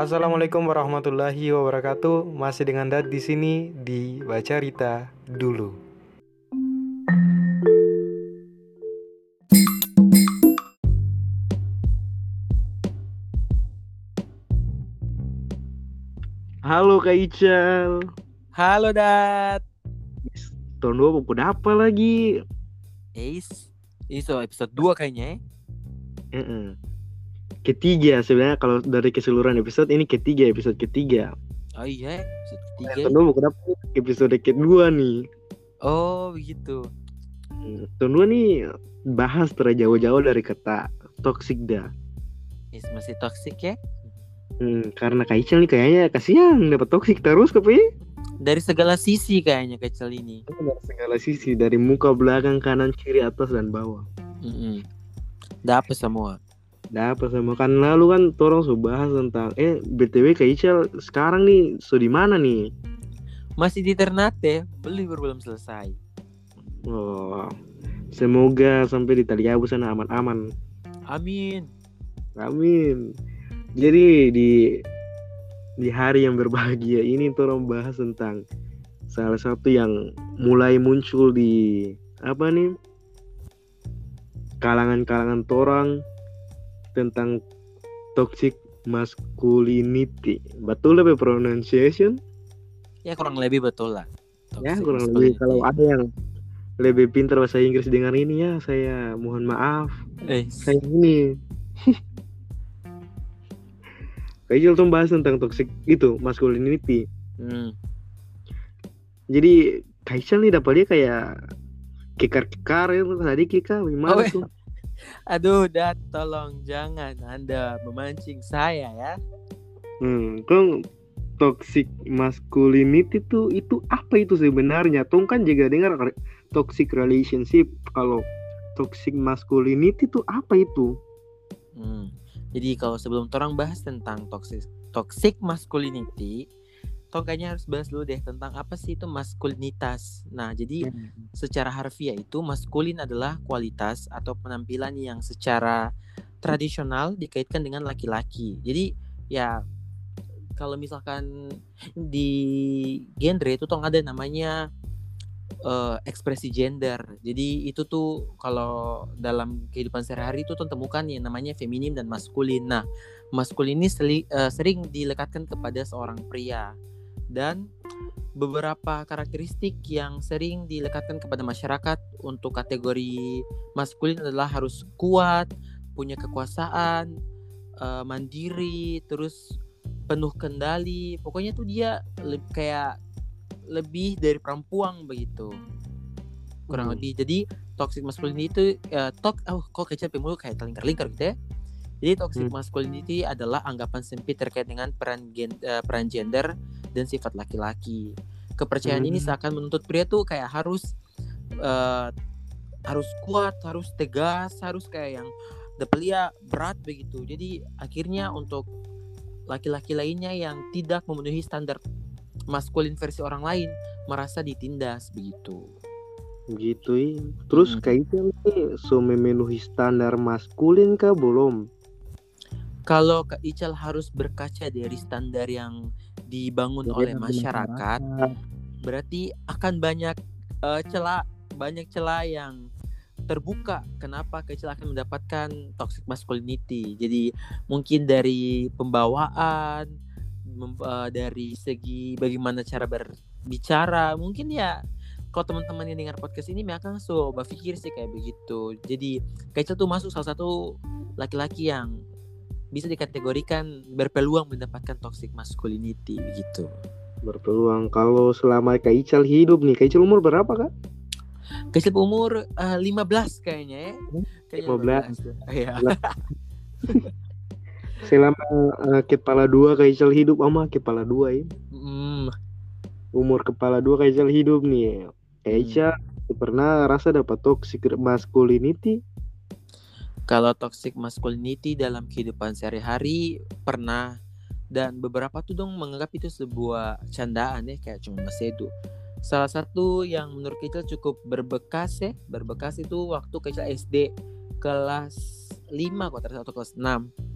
Assalamualaikum warahmatullahi wabarakatuh. Masih dengan Dad di sini di Baca Rita dulu. Halo Kak Ical. Halo Dat. Tahun 2 buku apa lagi? Ace. Ini so episode 2 kayaknya ya. Mm-mm. Ketiga sebenarnya kalau dari keseluruhan episode ini ketiga episode ketiga. Oh iya, episode ketiga. 2 buku apa? Episode kedua nih. Oh, begitu. Hmm, Tahun 2 nih bahas terjauh-jauh dari kata toxic dah. Is masih toxic ya? Hmm, karena Kak Ical nih kayaknya kasihan dapat toxic terus tapi Dari segala sisi kayaknya kecil ini. dari segala sisi dari muka belakang kanan kiri atas dan bawah. Mm Dapat semua. Dapat sama kan lalu kan torong so bahas tentang eh btw Kak Ical sekarang nih so di mana nih? Masih di Ternate, beli belum selesai. Oh, semoga sampai di Taliabu sana aman-aman. Amin. Amin. Jadi di di hari yang berbahagia ini torong bahas tentang salah satu yang mulai muncul di apa nih kalangan-kalangan torang tentang toxic masculinity. Betul lebih pronunciation? Ya kurang lebih betul lah. Ya Toxic kurang lebih kalau ada yang lebih pintar bahasa Inggris dengar ini ya saya mohon maaf eh, saya ini Kayaknya tuh bahas tentang toxic itu masculinity hmm. jadi Kaisal nih dapat dia kayak kekar-kekar itu tadi Kika gimana Oh, tuh Aduh, Dat, tolong jangan Anda memancing saya ya. hmm, kan toxic masculinity tuh itu apa itu sebenarnya Tong kan juga dengar toxic relationship kalau toxic masculinity tuh apa itu Hmm. Jadi kalau sebelum orang bahas tentang toxic toxic masculinity, Tong kayaknya harus bahas dulu deh tentang apa sih itu maskulinitas. Nah, jadi secara harfiah itu maskulin adalah kualitas atau penampilan yang secara tradisional dikaitkan dengan laki-laki. Jadi ya kalau misalkan di genre itu tong ada namanya eh, ekspresi gender. Jadi itu tuh kalau dalam kehidupan sehari-hari itu temukan yang namanya feminim dan maskulin. Nah, maskulin ini seli- eh, sering dilekatkan kepada seorang pria dan beberapa karakteristik yang sering dilekatkan kepada masyarakat untuk kategori maskulin adalah harus kuat, punya kekuasaan, eh, mandiri, terus penuh kendali. Pokoknya tuh dia le- kayak lebih dari perempuan begitu. Kurang Hmm. lebih. Jadi toxic masculinity itu eh, tok oh kok kecap mulu kayak lingkar-lingkar gitu ya. Jadi toxic Hmm. masculinity adalah anggapan sempit terkait dengan peran gen, eh, peran gender dan sifat laki-laki. Kepercayaan ini Hmm. seakan menuntut pria tuh kayak harus eh, harus kuat, harus tegas, harus kayak yang depelia berat begitu. Jadi akhirnya untuk laki-laki lainnya yang tidak memenuhi standar maskulin versi orang lain merasa ditindas begitu. gitu ya. terus Mm-mm. kayaknya nih so memenuhi standar maskulin kah belum Kalau Kak Ical harus berkaca dari standar yang dibangun oleh masyarakat, berarti akan banyak eh, celah banyak celah yang terbuka kenapa Kak Ical akan mendapatkan toxic masculinity. Jadi mungkin dari pembawaan mem- dari segi bagaimana cara berbicara, mungkin ya kalau teman-teman yang dengar podcast ini mereka so berpikir sih kayak begitu. Jadi Kak Ical tuh masuk salah satu laki-laki yang bisa dikategorikan berpeluang mendapatkan toxic masculinity begitu. berpeluang kalau selama Kak Ical hidup nih Kak Ical umur berapa kak Kecil umur eh, 15 kayaknya ya. Kayaknya 15. 15. Iya. selama eh, kepala dua Kak Ical hidup ama kepala dua ya Mm, umur kepala dua Kak Ical hidup nih Kak Hmm. Ical pernah rasa dapat toxic masculinity kalau toxic masculinity dalam kehidupan sehari-hari pernah dan beberapa tuh dong menganggap itu sebuah candaan ya kayak cuma itu. Salah satu yang menurut Kecil cukup berbekas ya, berbekas itu waktu Kecil SD kelas 5 kok atau kelas 6.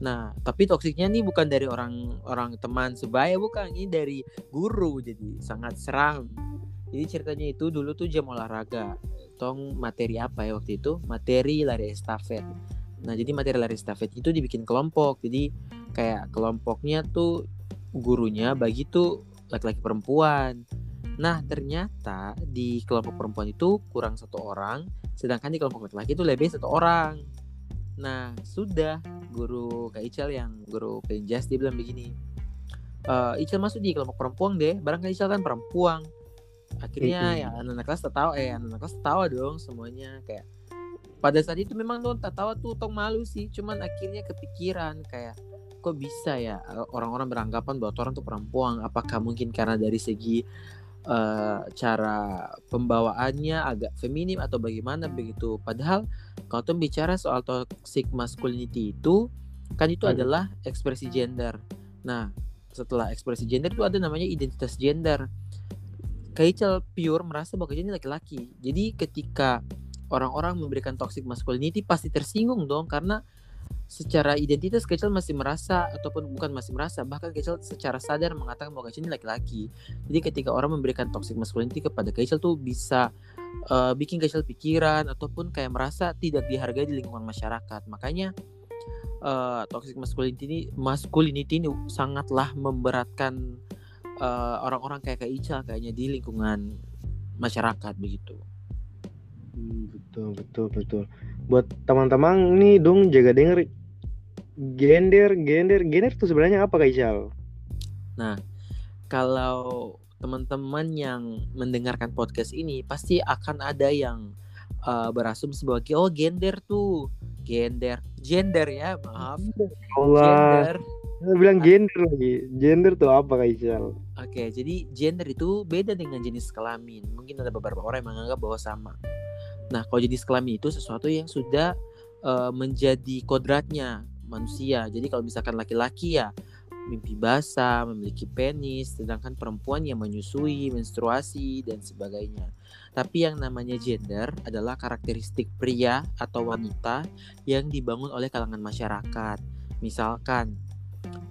Nah, tapi toksiknya nih bukan dari orang orang teman sebaya bukan, ini dari guru jadi sangat seram. Jadi ceritanya itu dulu tuh jam olahraga. Tong materi apa ya waktu itu? Materi lari estafet. Nah, jadi materi lari estafet itu dibikin kelompok. Jadi kayak kelompoknya tuh gurunya bagi tuh laki-laki perempuan. Nah, ternyata di kelompok perempuan itu kurang satu orang, sedangkan di kelompok laki-laki itu lebih satu orang. Nah, sudah guru Kak Ical yang guru penjas dia bilang begini. Uh, Ical masuk di kelompok perempuan deh, barangkali Ical kan perempuan. Akhirnya ya anak-anak kelas tertawa, eh anak-anak kelas tertawa dong semuanya kayak pada saat itu memang tuh tertawa tuh tong malu sih, cuman akhirnya kepikiran kayak kok bisa ya orang-orang beranggapan bahwa orang tuh perempuan apakah mungkin karena dari segi uh, cara pembawaannya agak feminim atau bagaimana begitu. Padahal kalau tuh bicara soal toxic masculinity itu kan itu hmm. adalah ekspresi gender. Nah, setelah ekspresi gender itu ada namanya identitas gender. Kaichel pure merasa bahwa ini laki-laki. Jadi ketika orang-orang memberikan toxic masculinity pasti tersinggung dong karena secara identitas kecil masih merasa ataupun bukan masih merasa bahkan kecil secara sadar mengatakan bahwa kecil ini laki-laki jadi ketika orang memberikan toxic masculinity kepada kecil tuh bisa uh, bikin kecil pikiran ataupun kayak merasa tidak dihargai di lingkungan masyarakat makanya uh, toxic masculinity masculinity ini sangatlah memberatkan uh, orang-orang kayak Kak Ica kayaknya di lingkungan masyarakat begitu. Hmm, betul betul betul. Buat teman-teman nih dong jaga denger. Gender gender gender itu sebenarnya apa Kak Isyal? Nah, kalau teman-teman yang mendengarkan podcast ini pasti akan ada yang uh, berasum sebagai oh gender tuh gender gender ya maaf. Allah. gender. Bilang gender lagi. Gender tuh apa Kak Isyal? Oke jadi gender itu beda dengan jenis kelamin mungkin ada beberapa orang yang menganggap bahwa sama nah kalau jenis kelamin itu sesuatu yang sudah uh, menjadi kodratnya manusia. Jadi kalau misalkan laki-laki ya mimpi basah, memiliki penis, sedangkan perempuan yang menyusui, menstruasi dan sebagainya. Tapi yang namanya gender adalah karakteristik pria atau wanita yang dibangun oleh kalangan masyarakat. Misalkan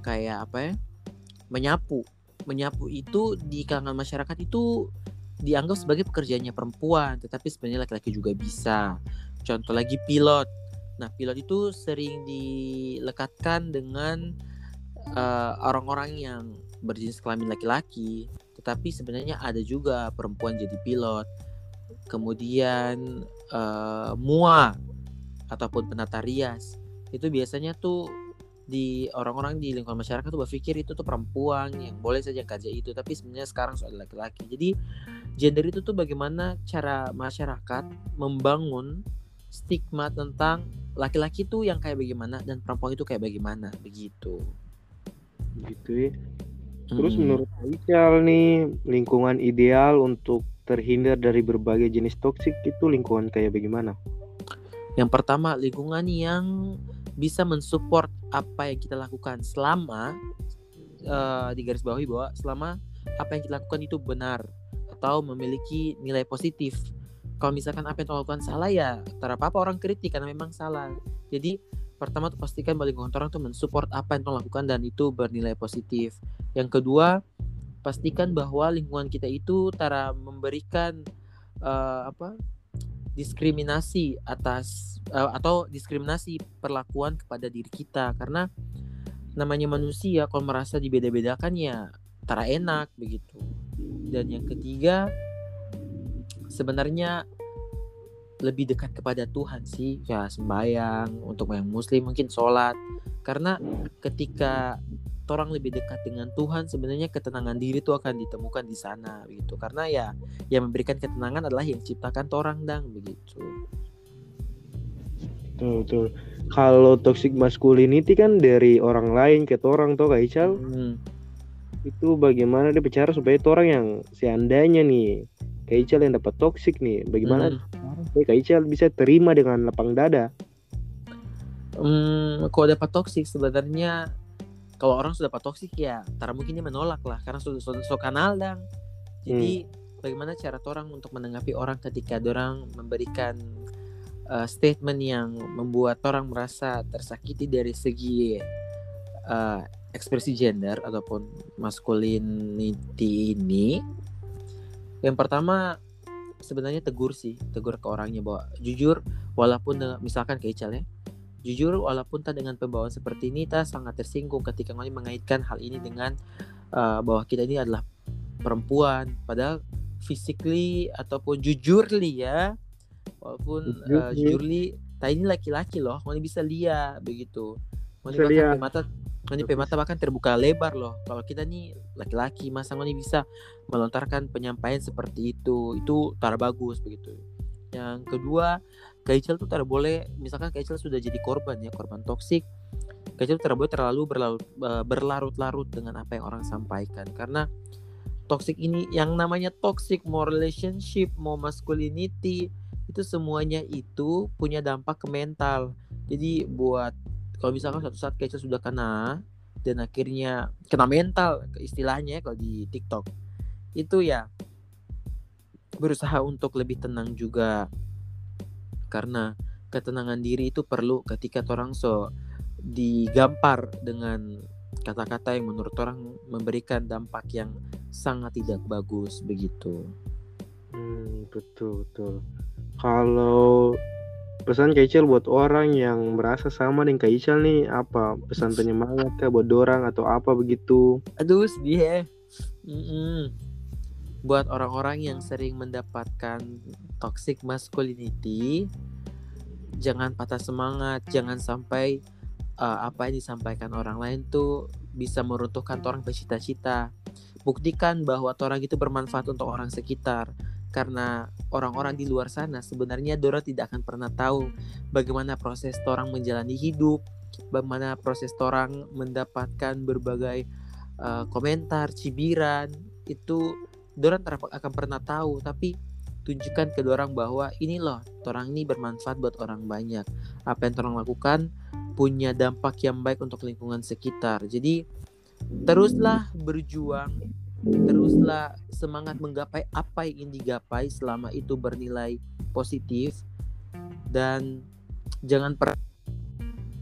kayak apa ya? Menyapu. Menyapu itu di kalangan masyarakat itu dianggap sebagai pekerjaannya perempuan, tetapi sebenarnya laki-laki juga bisa. Contoh lagi pilot Nah, pilot itu sering dilekatkan dengan uh, orang-orang yang berjenis kelamin laki-laki, tetapi sebenarnya ada juga perempuan jadi pilot. Kemudian uh, mua ataupun penata rias itu biasanya tuh di orang-orang di lingkungan masyarakat tuh berpikir itu tuh perempuan yang boleh saja kerja itu tapi sebenarnya sekarang soal laki-laki. Jadi gender itu tuh bagaimana cara masyarakat membangun stigma tentang laki-laki tuh yang kayak bagaimana dan perempuan itu kayak bagaimana begitu. Gitu ya. Terus hmm. menurut Aisyah nih lingkungan ideal untuk terhindar dari berbagai jenis toksik itu lingkungan kayak bagaimana? Yang pertama lingkungan yang bisa mensupport apa yang kita lakukan selama uh, di garis bawahi bahwa selama apa yang kita lakukan itu benar atau memiliki nilai positif. Kalau misalkan apa yang lakukan salah ya tak apa apa orang kritik karena memang salah. Jadi pertama tuh pastikan lingkungan orang tuh mensupport apa yang lakukan dan itu bernilai positif. Yang kedua pastikan bahwa lingkungan kita itu tara memberikan uh, apa diskriminasi atas uh, atau diskriminasi perlakuan kepada diri kita. Karena namanya manusia kalau merasa dibeda-bedakan ya tara enak begitu. Dan yang ketiga sebenarnya lebih dekat kepada Tuhan sih. Ya sembahyang untuk yang muslim mungkin sholat. Karena ketika orang lebih dekat dengan Tuhan sebenarnya ketenangan diri itu akan ditemukan di sana begitu. Karena ya yang memberikan ketenangan adalah yang ciptakan orang dang begitu. Tuh tuh kalau toxic masculinity kan dari orang lain ke orang tuh kayak Ical? Hmm. itu bagaimana dia bicara supaya orang yang seandainya nih Kak Ical yang dapat toksik nih bagaimana hmm. Kak Ical bisa terima dengan lapang dada? Hmm, kalau dapat toksik sebenarnya kalau orang sudah dapat toksik ya tara mungkin dia menolak lah karena sudah sudah so kenal dan jadi hmm. bagaimana cara orang untuk menanggapi orang ketika orang memberikan uh, statement yang membuat orang merasa tersakiti dari segi uh, ekspresi gender ataupun masculinity ini yang pertama sebenarnya tegur sih tegur ke orangnya bahwa jujur walaupun dengan, misalkan kayak Ical ya jujur walaupun tak dengan pembawaan seperti ini tak sangat tersinggung ketika ngoni mengaitkan hal ini dengan uh, bahwa kita ini adalah perempuan. Padahal physically ataupun jujurly ya walaupun uh, jujurly. tak ini laki-laki loh ngoni bisa lihat begitu. Ngoni bahkan mata ngoni mata bahkan terbuka lebar loh. Kalau kita nih laki-laki masa ngoni bisa melontarkan penyampaian seperti itu? Itu tar bagus begitu. Yang kedua Kaichel tuh tidak boleh misalkan Kaichel sudah jadi korban ya korban toksik Kaichel tidak boleh terlalu berlarut-larut dengan apa yang orang sampaikan. Karena toxic ini yang namanya toxic mau relationship mau masculinity itu semuanya itu punya dampak ke mental. Jadi buat kalau misalkan suatu saat Kaichel sudah kena dan akhirnya kena mental istilahnya ya kalau di TikTok itu ya berusaha untuk lebih tenang juga karena ketenangan diri itu perlu ketika orang so digampar dengan kata-kata yang menurut orang memberikan dampak yang sangat tidak bagus begitu. Hmm, betul betul. Kalau pesan Kaichel buat orang yang merasa sama dengan Kaichel nih apa pesan penyemangat kah buat orang atau apa begitu? Aduh sedih ya. Mm -mm. Buat orang-orang yang sering mendapatkan toxic masculinity jangan patah semangat jangan sampai uh, apa yang disampaikan orang lain tuh bisa meruntuhkan orang bercita-cita buktikan bahwa orang itu bermanfaat untuk orang sekitar karena orang-orang di luar sana sebenarnya Dora tidak akan pernah tahu bagaimana proses orang menjalani hidup bagaimana proses orang mendapatkan berbagai uh, komentar cibiran. Itu Dora akan pernah tahu tapi tunjukkan ke orang bahwa ini loh orang ini bermanfaat buat orang banyak. Apa yang orang lakukan punya dampak yang baik untuk lingkungan sekitar. Jadi teruslah berjuang teruslah semangat menggapai apa yang ingin digapai selama itu bernilai positif. Dan jangan pernah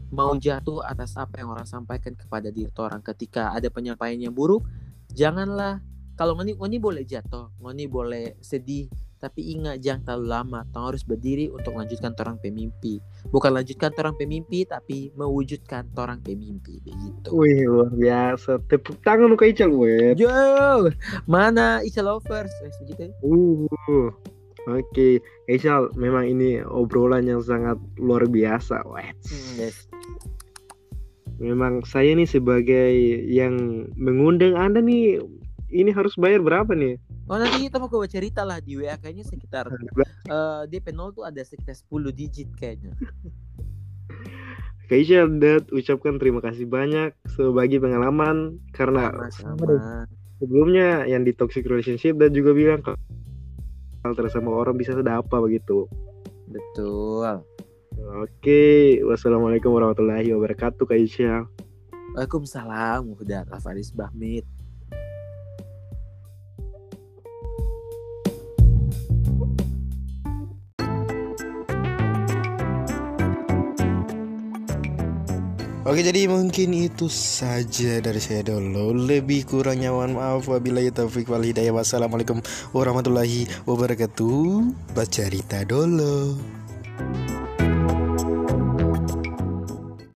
mau jatuh atas apa yang orang sampaikan kepada diri orang ketika ada penyampaian yang buruk janganlah kalau ngoni ngoni boleh jatuh ngoni boleh sedih tapi ingat jangan terlalu lama. Tong harus berdiri untuk lanjutkan orang pemimpi. Bukan lanjutkan orang pemimpi tapi mewujudkan orang pemimpi begitu. Wih luar biasa. Tepuk tangan ke Ical weh. Yo! Mana Ical lovers? Eh, begitu. Uh Oke, okay. Ical, memang ini obrolan yang sangat luar biasa. Wah, hmm, yes. Memang saya nih sebagai yang mengundang Anda nih, ini harus bayar berapa nih? Oh nanti kita mau coba cerita lah di WA kayaknya sekitar uh, DP 0 tuh ada sekitar 10 digit kayaknya. Kayaknya Dad ucapkan terima kasih banyak sebagai pengalaman karena sama, sebelumnya yang di toxic relationship dan juga bilang kalau sama orang bisa sudah apa begitu. Betul. Oke, wassalamualaikum warahmatullahi wabarakatuh Kak Isya. Waalaikumsalam, Muhdar Afaris Bahmid. Oke jadi mungkin itu saja dari saya dulu. Lebih kurangnya mohon maaf. Wabillahi taufiq wal hidayah. Wassalamualaikum warahmatullahi wabarakatuh. Baca Rita dulu